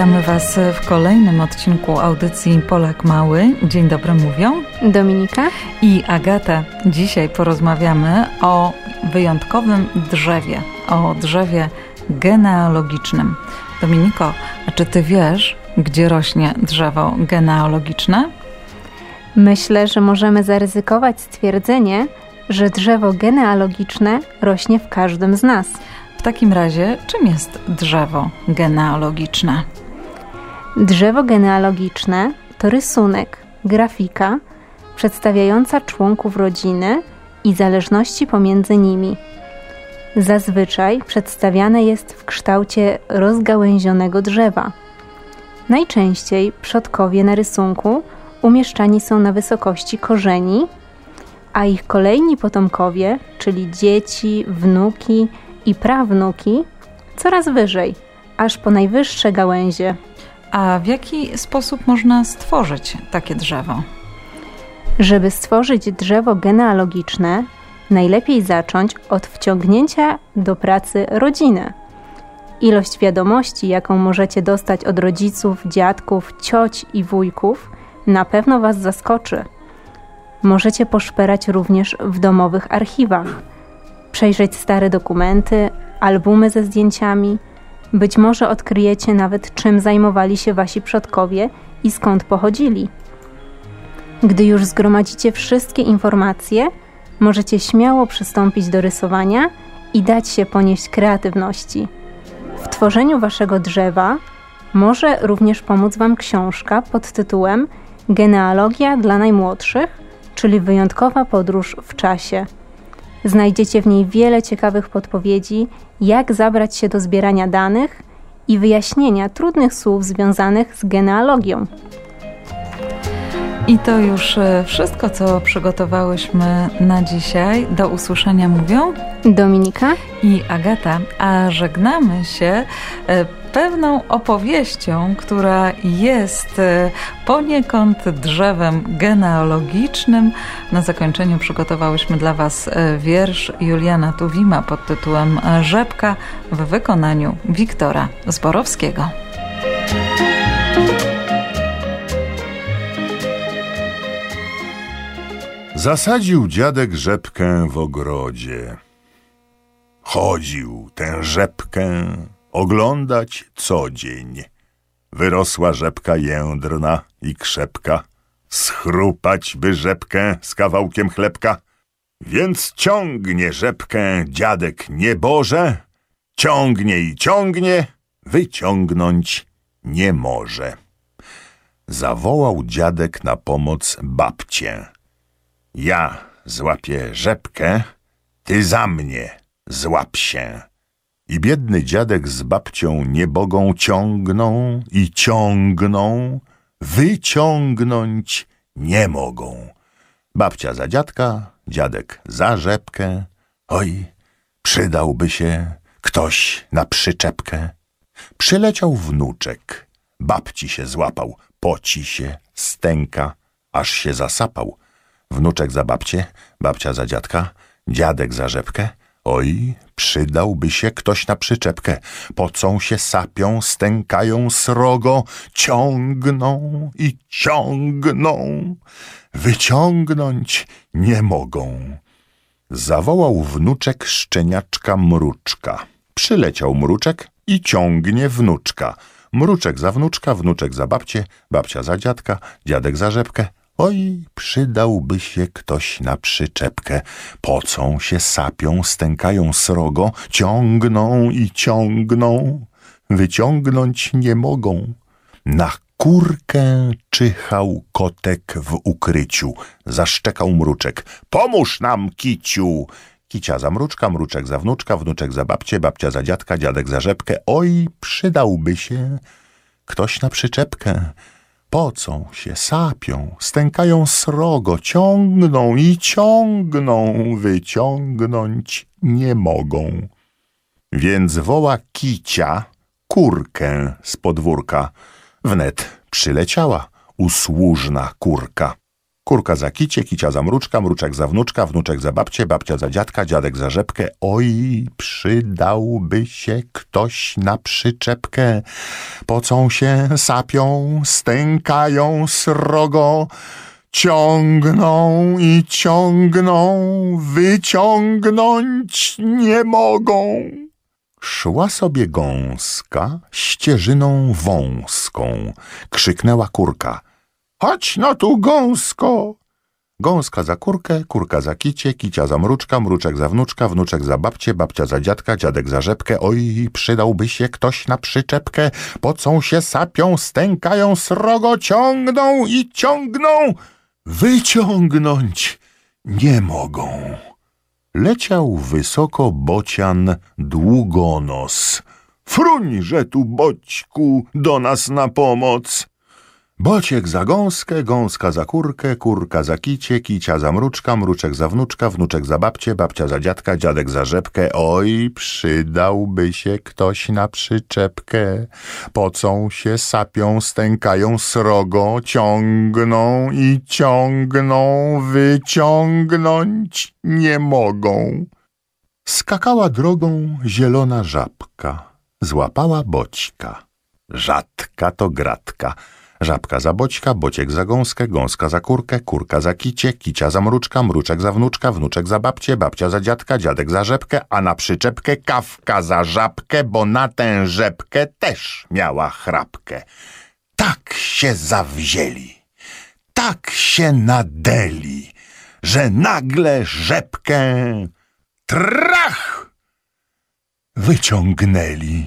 Witamy Was w kolejnym odcinku audycji Polak Mały. Dzień dobry mówią Dominika i Agata. Dzisiaj porozmawiamy o wyjątkowym drzewie, o drzewie genealogicznym. Dominiko, a czy Ty wiesz, gdzie rośnie drzewo genealogiczne? Myślę, że możemy zaryzykować stwierdzenie, że drzewo genealogiczne rośnie w każdym z nas. W takim razie, czym jest drzewo genealogiczne? Drzewo genealogiczne to rysunek, grafika przedstawiająca członków rodziny i zależności pomiędzy nimi. Zazwyczaj przedstawiane jest w kształcie rozgałęzionego drzewa. Najczęściej przodkowie na rysunku umieszczani są na wysokości korzeni, a ich kolejni potomkowie, czyli dzieci, wnuki i prawnuki, coraz wyżej, aż po najwyższe gałęzie. A w jaki sposób można stworzyć takie drzewo? Żeby stworzyć drzewo genealogiczne, najlepiej zacząć od wciągnięcia do pracy rodziny. Ilość wiadomości, jaką możecie dostać od rodziców, dziadków, cioć i wujków, na pewno Was zaskoczy. Możecie poszperać również w domowych archiwach, przejrzeć stare dokumenty, albumy ze zdjęciami. Być może odkryjecie nawet, czym zajmowali się Wasi przodkowie i skąd pochodzili. Gdy już zgromadzicie wszystkie informacje, możecie śmiało przystąpić do rysowania i dać się ponieść kreatywności. W tworzeniu Waszego drzewa może również pomóc Wam książka pod tytułem Genealogia dla najmłodszych, czyli wyjątkowa podróż w czasie. Znajdziecie w niej wiele ciekawych podpowiedzi, jak zabrać się do zbierania danych i wyjaśnienia trudnych słów związanych z genealogią. I to już e, wszystko, co przygotowałyśmy na dzisiaj. Do usłyszenia mówią Dominika i Agata, a żegnamy się e, pewną opowieścią, która jest e, poniekąd drzewem genealogicznym. Na zakończeniu przygotowałyśmy dla Was wiersz Juliana Tuwima pod tytułem Rzepka w wykonaniu Wiktora Zborowskiego. Zasadził dziadek rzepkę w ogrodzie. Chodził tę rzepkę oglądać co dzień. Wyrosła rzepka jędrna i krzepka. Schrupać by rzepkę z kawałkiem chlebka. Więc ciągnie rzepkę dziadek nieboże, ciągnie i ciągnie, wyciągnąć nie może. Zawołał dziadek na pomoc babcię. Ja złapię rzepkę, ty za mnie złap się. I biedny dziadek z babcią niebogą ciągną i ciągną, wyciągnąć nie mogą. Babcia za dziadka, dziadek za rzepkę. Oj, przydałby się ktoś na przyczepkę. Przyleciał wnuczek, babci się złapał, poci się, stęka, aż się zasapał. Wnuczek za babcię, babcia za dziadka, dziadek za rzepkę. Oj, przydałby się ktoś na przyczepkę. Pocą się, sapią, stękają srogo, ciągną i ciągną. Wyciągnąć nie mogą. Zawołał wnuczek szczeniaczka mruczka. Przyleciał mruczek i ciągnie wnuczka. Mruczek za wnuczka, wnuczek za babcię, babcia za dziadka, dziadek za rzepkę. Oj, przydałby się ktoś na przyczepkę. Pocą się, sapią, stękają srogo, ciągną i ciągną. Wyciągnąć nie mogą. Na kurkę czyhał kotek w ukryciu. Zaszczekał mruczek. Pomóż nam, kiciu! Kicia za mruczka, mruczek za wnuczka, wnuczek za babcię, babcia za dziadka, dziadek za rzepkę. Oj, przydałby się ktoś na przyczepkę. Pocą się, sapią, stękają srogo, ciągną i ciągną, wyciągnąć nie mogą. Więc woła kicia kurkę z podwórka. Wnet przyleciała usłużna kurka. Kurka za kicie, kicia za mruczka, mruczek za wnuczka, wnuczek za babcię, babcia za dziadka, dziadek za rzepkę. Oj, przydałby się ktoś na przyczepkę. Pocą się, sapią, stękają srogo. Ciągną i ciągną, wyciągnąć nie mogą. Szła sobie gąska ścieżyną wąską. Krzyknęła kurka. Chodź no tu, gąsko! Gąska za kurkę, kurka za kicie, kicia za mruczka, mruczek za wnuczka, wnuczek za babcię, babcia za dziadka, dziadek za rzepkę. Oj, przydałby się ktoś na przyczepkę. Pocą się, sapią, stękają, srogo ciągną i ciągną. Wyciągnąć nie mogą. Leciał wysoko bocian długonos. Fruńże tu, boćku, do nas na pomoc. Bociek za gąskę, gąska za kurkę, kurka za kicie, kicia za mruczka, mruczek za wnuczka, wnuczek za babcię, babcia za dziadka, dziadek za rzepkę. Oj, przydałby się ktoś na przyczepkę. Pocą się, sapią, stękają srogo, ciągną i ciągną, wyciągnąć nie mogą. Skakała drogą zielona żabka, złapała boćka. Rzadka to gratka. Żabka za boćka, bociek za gąskę, gąska za kurkę, kurka za kicie, kicia za mruczka, mruczek za wnuczka, wnuczek za babcię, babcia za dziadka, dziadek za rzepkę, a na przyczepkę kawka za żabkę, bo na tę rzepkę też miała chrapkę. Tak się zawzięli, tak się nadeli, że nagle rzepkę trach wyciągnęli.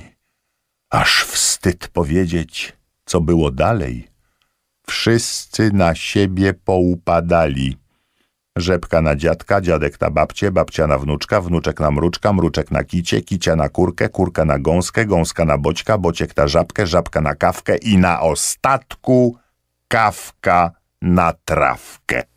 Aż wstyd powiedzieć, co było dalej. Wszyscy na siebie poupadali. Rzepka na dziadka, dziadek na babcię, babcia na wnuczka, wnuczek na mruczka, mruczek na kicie, kicia na kurkę, kurka na gąskę, gąska na boćka, bociek na żabkę, żabka na kawkę i na ostatku kawka na trawkę.